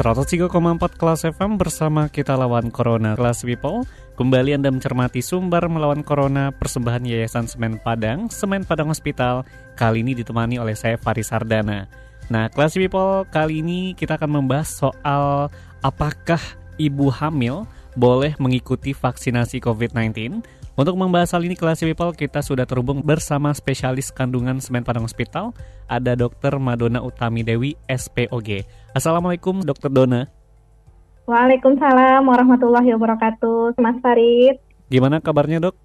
103,4 kelas FM bersama kita lawan Corona Kelas People. Kembali Anda mencermati sumber melawan Corona Persembahan Yayasan Semen Padang Semen Padang Hospital. Kali ini ditemani oleh saya Faris Sardana Nah Kelas People kali ini kita akan membahas soal Apakah ibu hamil boleh mengikuti vaksinasi COVID-19 untuk membahas hal ini kelas people kita sudah terhubung bersama spesialis kandungan Semen Padang Hospital ada Dr. Madonna Utami Dewi SPOG. Assalamualaikum Dr. Dona. Waalaikumsalam warahmatullahi wabarakatuh. Mas Farid. Gimana kabarnya dok?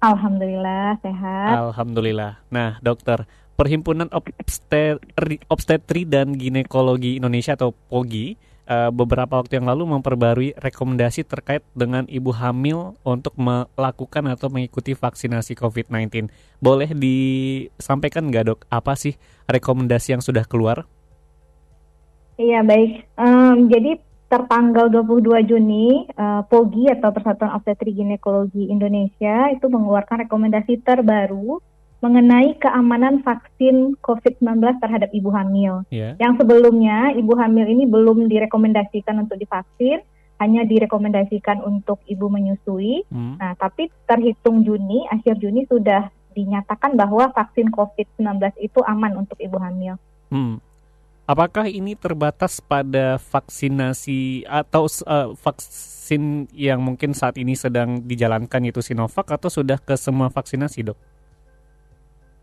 Alhamdulillah sehat. Alhamdulillah. Nah dokter, Perhimpunan Obstetri, Obstetri dan Ginekologi Indonesia atau POGI uh, beberapa waktu yang lalu memperbarui rekomendasi terkait dengan ibu hamil untuk melakukan atau mengikuti vaksinasi COVID-19. Boleh disampaikan nggak dok, apa sih rekomendasi yang sudah keluar? Iya baik, um, jadi tertanggal 22 Juni, uh, POGI atau Persatuan Obstetri Ginekologi Indonesia itu mengeluarkan rekomendasi terbaru mengenai keamanan vaksin COVID-19 terhadap ibu hamil. Yeah. Yang sebelumnya ibu hamil ini belum direkomendasikan untuk divaksin, hanya direkomendasikan untuk ibu menyusui. Hmm. Nah, tapi terhitung Juni, akhir Juni sudah dinyatakan bahwa vaksin COVID-19 itu aman untuk ibu hamil. Hmm. Apakah ini terbatas pada vaksinasi atau uh, vaksin yang mungkin saat ini sedang dijalankan yaitu Sinovac atau sudah ke semua vaksinasi, Dok?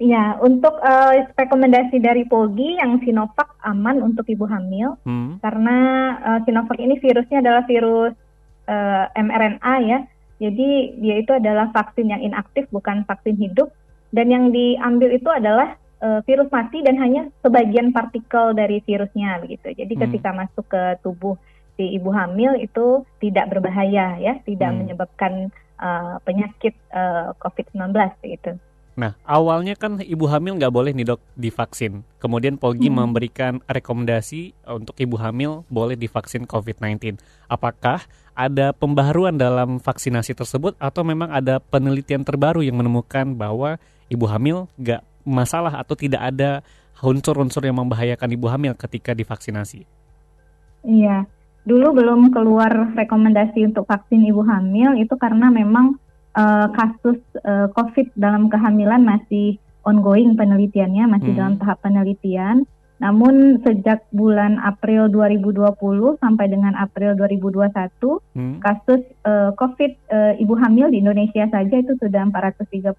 Ya, untuk uh, rekomendasi dari POGI yang Sinovac aman untuk ibu hamil hmm. karena uh, Sinovac ini virusnya adalah virus uh, mRNA ya. Jadi dia itu adalah vaksin yang inaktif bukan vaksin hidup dan yang diambil itu adalah uh, virus mati dan hanya sebagian partikel dari virusnya begitu. Jadi hmm. ketika masuk ke tubuh si ibu hamil itu tidak berbahaya ya, tidak hmm. menyebabkan uh, penyakit uh, COVID-19 gitu. Nah, awalnya kan ibu hamil nggak boleh nih dok divaksin. Kemudian Polgi hmm. memberikan rekomendasi untuk ibu hamil boleh divaksin COVID-19. Apakah ada pembaharuan dalam vaksinasi tersebut atau memang ada penelitian terbaru yang menemukan bahwa ibu hamil nggak masalah atau tidak ada unsur-unsur yang membahayakan ibu hamil ketika divaksinasi? Iya, dulu belum keluar rekomendasi untuk vaksin ibu hamil itu karena memang uh, kasus uh, COVID dalam kehamilan masih ongoing penelitiannya, masih hmm. dalam tahap penelitian. Namun sejak bulan April 2020 sampai dengan April 2021, hmm. kasus uh, COVID uh, ibu hamil di Indonesia saja itu sudah 432,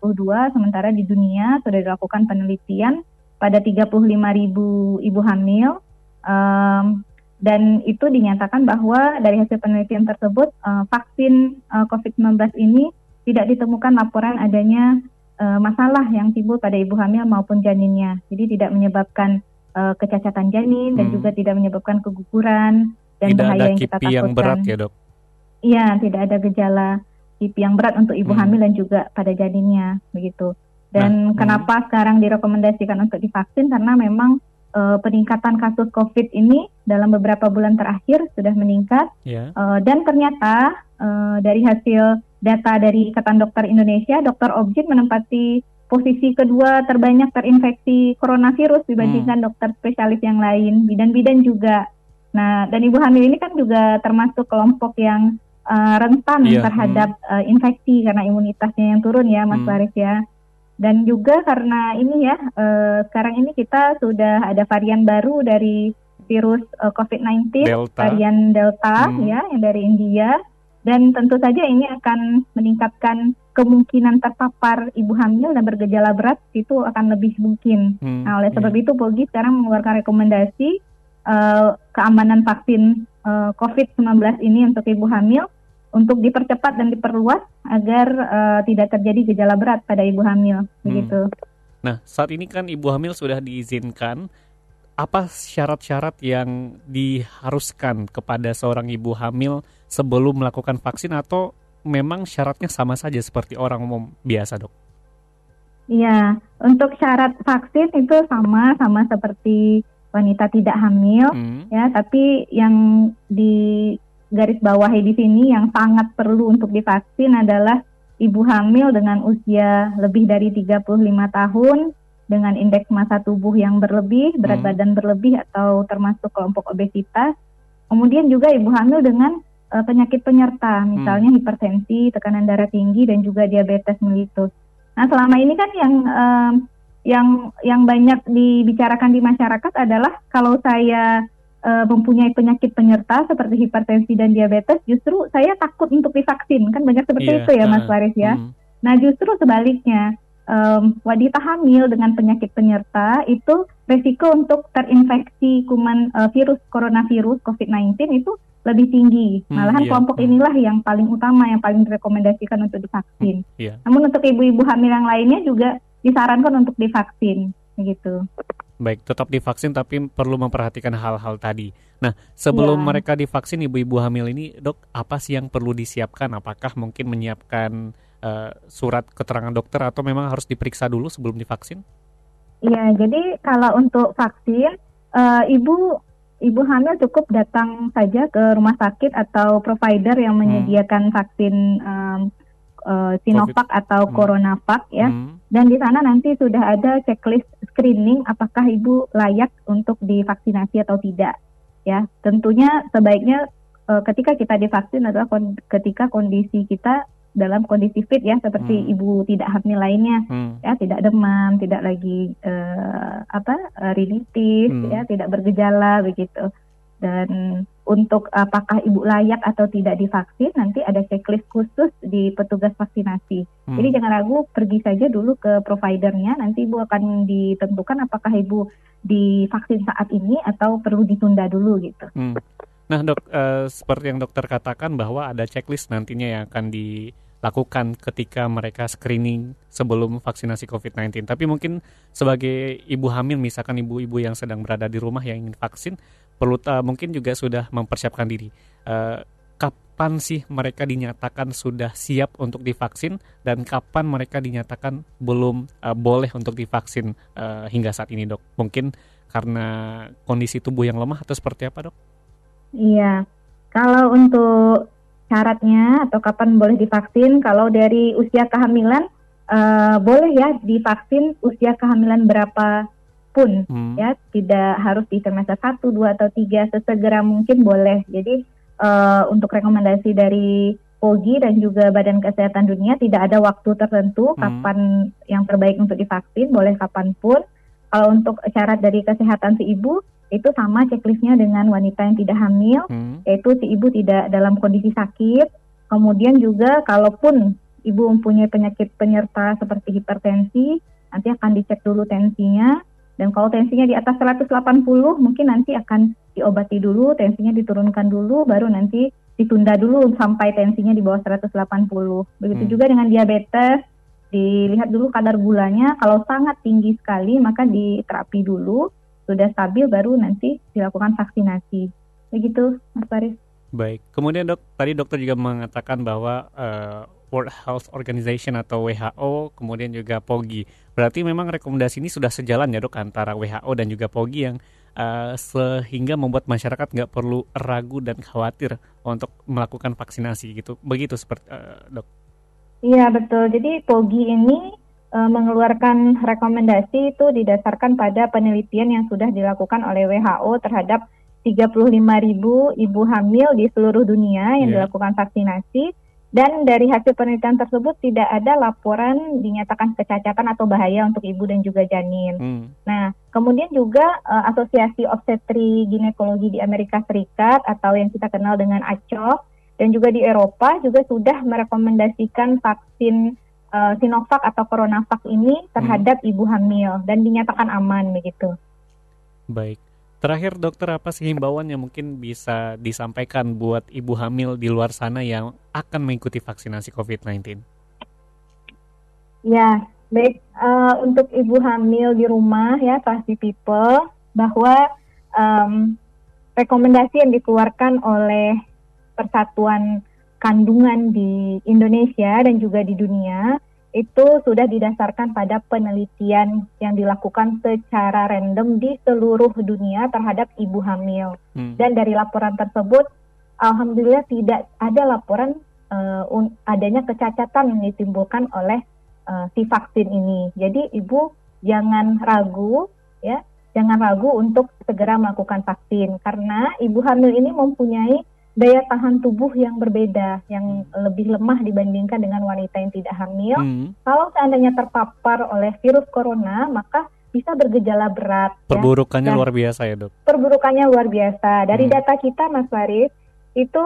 sementara di dunia sudah dilakukan penelitian pada 35 ribu ibu hamil. Um, dan itu dinyatakan bahwa dari hasil penelitian tersebut uh, vaksin uh, COVID-19 ini tidak ditemukan laporan adanya uh, masalah yang timbul pada ibu hamil maupun janinnya. Jadi tidak menyebabkan uh, kecacatan janin hmm. dan juga tidak menyebabkan keguguran dan tidak bahaya ada yang kita takutkan. yang berat ya dok? Iya, tidak ada gejala kipi yang berat untuk ibu hmm. hamil dan juga pada janinnya begitu. Dan nah, kenapa hmm. sekarang direkomendasikan untuk divaksin karena memang uh, peningkatan kasus COVID ini dalam beberapa bulan terakhir sudah meningkat yeah. Ya. uh, dan ternyata uh, dari hasil data dari Ikatan Dokter Indonesia, Dokter Objin menempati posisi kedua terbanyak terinfeksi coronavirus dibandingkan hmm. dokter spesialis yang lain, bidan-bidan juga. Nah, dan ibu hamil ini kan juga termasuk kelompok yang uh, rentan yeah. terhadap hmm. uh, infeksi karena imunitasnya yang turun ya, Mas hmm. ya. Dan juga karena ini ya, uh, sekarang ini kita sudah ada varian baru dari virus uh, COVID-19, varian Delta hmm. ya, yang dari India dan tentu saja ini akan meningkatkan kemungkinan terpapar ibu hamil dan bergejala berat itu akan lebih mungkin. Hmm, nah, oleh sebab yeah. itu Polgi sekarang mengeluarkan rekomendasi uh, keamanan vaksin uh, COVID-19 ini untuk ibu hamil untuk dipercepat dan diperluas agar uh, tidak terjadi gejala berat pada ibu hamil, hmm. begitu. Nah, saat ini kan ibu hamil sudah diizinkan. Apa syarat-syarat yang diharuskan kepada seorang ibu hamil sebelum melakukan vaksin atau memang syaratnya sama saja seperti orang umum biasa, dok? Iya, untuk syarat vaksin itu sama sama seperti wanita tidak hamil, hmm. ya. Tapi yang di garis bawahi di sini yang sangat perlu untuk divaksin adalah ibu hamil dengan usia lebih dari 35 tahun dengan indeks massa tubuh yang berlebih, berat hmm. badan berlebih atau termasuk kelompok obesitas. Kemudian juga ibu hamil dengan uh, penyakit penyerta, misalnya hmm. hipertensi, tekanan darah tinggi dan juga diabetes mellitus. Nah, selama ini kan yang uh, yang yang banyak dibicarakan di masyarakat adalah kalau saya uh, mempunyai penyakit penyerta seperti hipertensi dan diabetes, justru saya takut untuk divaksin. Kan banyak seperti yeah, itu ya, Mas Faris ya. Hmm. Nah, justru sebaliknya um, wanita hamil dengan penyakit penyerta itu resiko untuk terinfeksi kuman uh, virus coronavirus COVID-19 itu lebih tinggi. Hmm, Malahan iya. kelompok hmm. inilah yang paling utama yang paling direkomendasikan untuk divaksin. Hmm, iya. Namun untuk ibu-ibu hamil yang lainnya juga disarankan untuk divaksin, begitu. Baik, tetap divaksin tapi perlu memperhatikan hal-hal tadi. Nah, sebelum ya. mereka divaksin ibu-ibu hamil ini, dok, apa sih yang perlu disiapkan? Apakah mungkin menyiapkan uh, surat keterangan dokter atau memang harus diperiksa dulu sebelum divaksin? Iya, jadi kalau untuk vaksin, uh, ibu ibu hamil cukup datang saja ke rumah sakit atau provider yang hmm. menyediakan hmm. vaksin um, uh, Sinovac COVID. atau hmm. CoronaVac ya. Hmm. Dan di sana nanti sudah ada checklist screening apakah ibu layak untuk divaksinasi atau tidak. Ya, tentunya sebaiknya uh, ketika kita divaksin adalah kon ketika kondisi kita dalam kondisi fit ya seperti hmm. ibu tidak hamil lainnya hmm. ya tidak demam tidak lagi uh, apa uh, rinitis hmm. ya tidak bergejala begitu dan untuk apakah ibu layak atau tidak divaksin nanti ada checklist khusus di petugas vaksinasi hmm. jadi jangan ragu pergi saja dulu ke providernya nanti ibu akan ditentukan apakah ibu divaksin saat ini atau perlu ditunda dulu gitu. Hmm. Nah dok, uh, seperti yang dokter katakan bahwa ada checklist nantinya yang akan dilakukan ketika mereka screening sebelum vaksinasi COVID-19. Tapi mungkin sebagai ibu hamil, misalkan ibu-ibu yang sedang berada di rumah yang ingin vaksin, perlu uh, mungkin juga sudah mempersiapkan diri. Uh, kapan sih mereka dinyatakan sudah siap untuk divaksin dan kapan mereka dinyatakan belum uh, boleh untuk divaksin uh, hingga saat ini, dok? Mungkin karena kondisi tubuh yang lemah atau seperti apa, dok? Iya, kalau untuk syaratnya atau kapan boleh divaksin, kalau dari usia kehamilan uh, boleh ya divaksin usia kehamilan berapa pun hmm. ya, tidak harus di trimester 1, 2 atau 3 sesegera mungkin boleh. Jadi uh, untuk rekomendasi dari POGI dan juga Badan Kesehatan Dunia tidak ada waktu tertentu hmm. kapan yang terbaik untuk divaksin, boleh kapan pun. Kalau untuk syarat dari kesehatan si ibu itu sama checklistnya dengan wanita yang tidak hamil, hmm. yaitu si ibu tidak dalam kondisi sakit. Kemudian juga kalaupun ibu mempunyai penyakit penyerta seperti hipertensi, nanti akan dicek dulu tensinya. Dan kalau tensinya di atas 180, mungkin nanti akan diobati dulu, tensinya diturunkan dulu, baru nanti ditunda dulu sampai tensinya di bawah 180. Begitu hmm. juga dengan diabetes, dilihat dulu kadar gulanya. Kalau sangat tinggi sekali, maka diterapi dulu sudah stabil baru nanti dilakukan vaksinasi. Begitu, Mas Faris. Baik. Kemudian dok, tadi dokter juga mengatakan bahwa uh, World Health Organization atau WHO, kemudian juga POGI. Berarti memang rekomendasi ini sudah sejalan ya dok antara WHO dan juga POGI yang uh, sehingga membuat masyarakat nggak perlu ragu dan khawatir untuk melakukan vaksinasi gitu. Begitu seperti uh, dok. Iya betul. Jadi POGI ini uh, mengeluarkan rekomendasi itu didasarkan pada penelitian yang sudah dilakukan oleh WHO terhadap 35 ribu ibu hamil di seluruh dunia yang yeah. dilakukan vaksinasi dan dari hasil penelitian tersebut tidak ada laporan dinyatakan kecacatan atau bahaya untuk ibu dan juga janin. Hmm. Nah, kemudian juga uh, Asosiasi Obstetri Ginekologi di Amerika Serikat atau yang kita kenal dengan ACOG dan juga di Eropa juga sudah merekomendasikan vaksin uh, Sinovac atau CoronaVac ini terhadap hmm. ibu hamil dan dinyatakan aman begitu. Baik. Terakhir dokter apa sih himbauan yang mungkin bisa disampaikan buat ibu hamil di luar sana yang akan mengikuti vaksinasi COVID-19? Ya, Baik, uh, untuk ibu hamil di rumah ya, classy people, bahwa um, rekomendasi yang dikeluarkan oleh Persatuan Kandungan di Indonesia dan juga di dunia itu sudah didasarkan pada penelitian yang dilakukan secara random di seluruh dunia terhadap ibu hamil. Hmm. Dan dari laporan tersebut, alhamdulillah tidak ada laporan uh, adanya kecacatan yang ditimbulkan oleh uh, si vaksin ini. Jadi ibu jangan ragu, ya, jangan ragu untuk segera melakukan vaksin karena ibu hamil ini mempunyai daya tahan tubuh yang berbeda, yang lebih lemah dibandingkan dengan wanita yang tidak hamil. Hmm. Kalau seandainya terpapar oleh virus corona, maka bisa bergejala berat. Ya. Perburukannya ya. luar biasa ya dok? Perburukannya luar biasa. Dari hmm. data kita Mas Farid, itu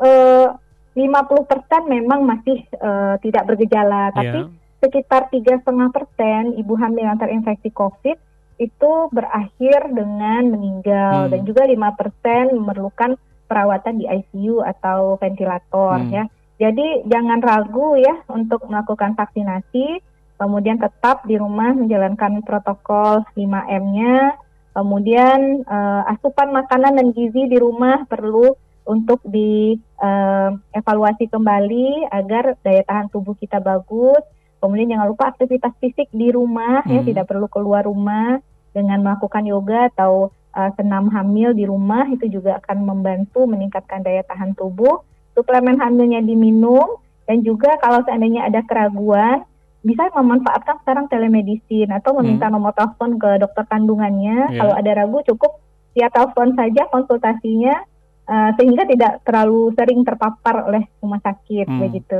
eh, 50% memang masih eh, tidak bergejala, tapi yeah. sekitar tiga setengah persen ibu hamil yang terinfeksi COVID itu berakhir dengan meninggal hmm. dan juga lima persen memerlukan perawatan di ICU atau ventilator hmm. ya. Jadi jangan ragu ya untuk melakukan vaksinasi, kemudian tetap di rumah menjalankan protokol 5M-nya, kemudian uh, asupan makanan dan gizi di rumah perlu untuk dievaluasi eh, uh, kembali agar daya tahan tubuh kita bagus. Kemudian jangan lupa aktivitas fisik di rumah ya, hmm. ya, tidak perlu keluar rumah dengan melakukan yoga atau uh, senam hamil di rumah itu juga akan membantu meningkatkan daya tahan tubuh. Suplemen hamilnya diminum dan juga kalau seandainya ada keraguan bisa memanfaatkan sekarang telemedicine atau meminta hmm. nomor telepon ke dokter kandungannya. Yeah. Kalau ada ragu cukup via telepon saja konsultasinya uh, sehingga tidak terlalu sering terpapar oleh rumah sakit hmm. begitu.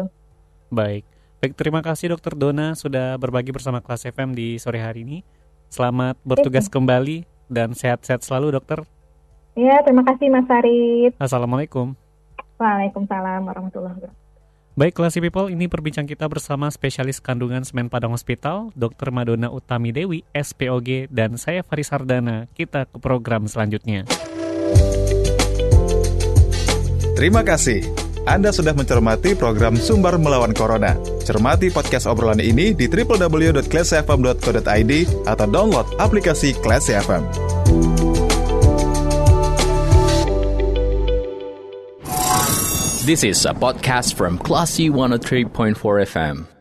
Baik. Baik, terima kasih Dokter Dona sudah berbagi bersama kelas FM di sore hari ini. Selamat bertugas kembali dan sehat-sehat selalu dokter. Ya, terima kasih Mas Farid. Assalamualaikum. Waalaikumsalam warahmatullahi wabarakatuh. Baik, Classy People, ini perbincang kita bersama spesialis kandungan Semen Padang Hospital, Dr. Madonna Utami Dewi, SPOG, dan saya Faris Hardana. Kita ke program selanjutnya. Terima kasih. Anda sudah mencermati program Sumber Melawan Corona. Cermati podcast obrolan ini di www.classfm.co.id atau download aplikasi Classy FM. This is a podcast from Classy 103.4 FM.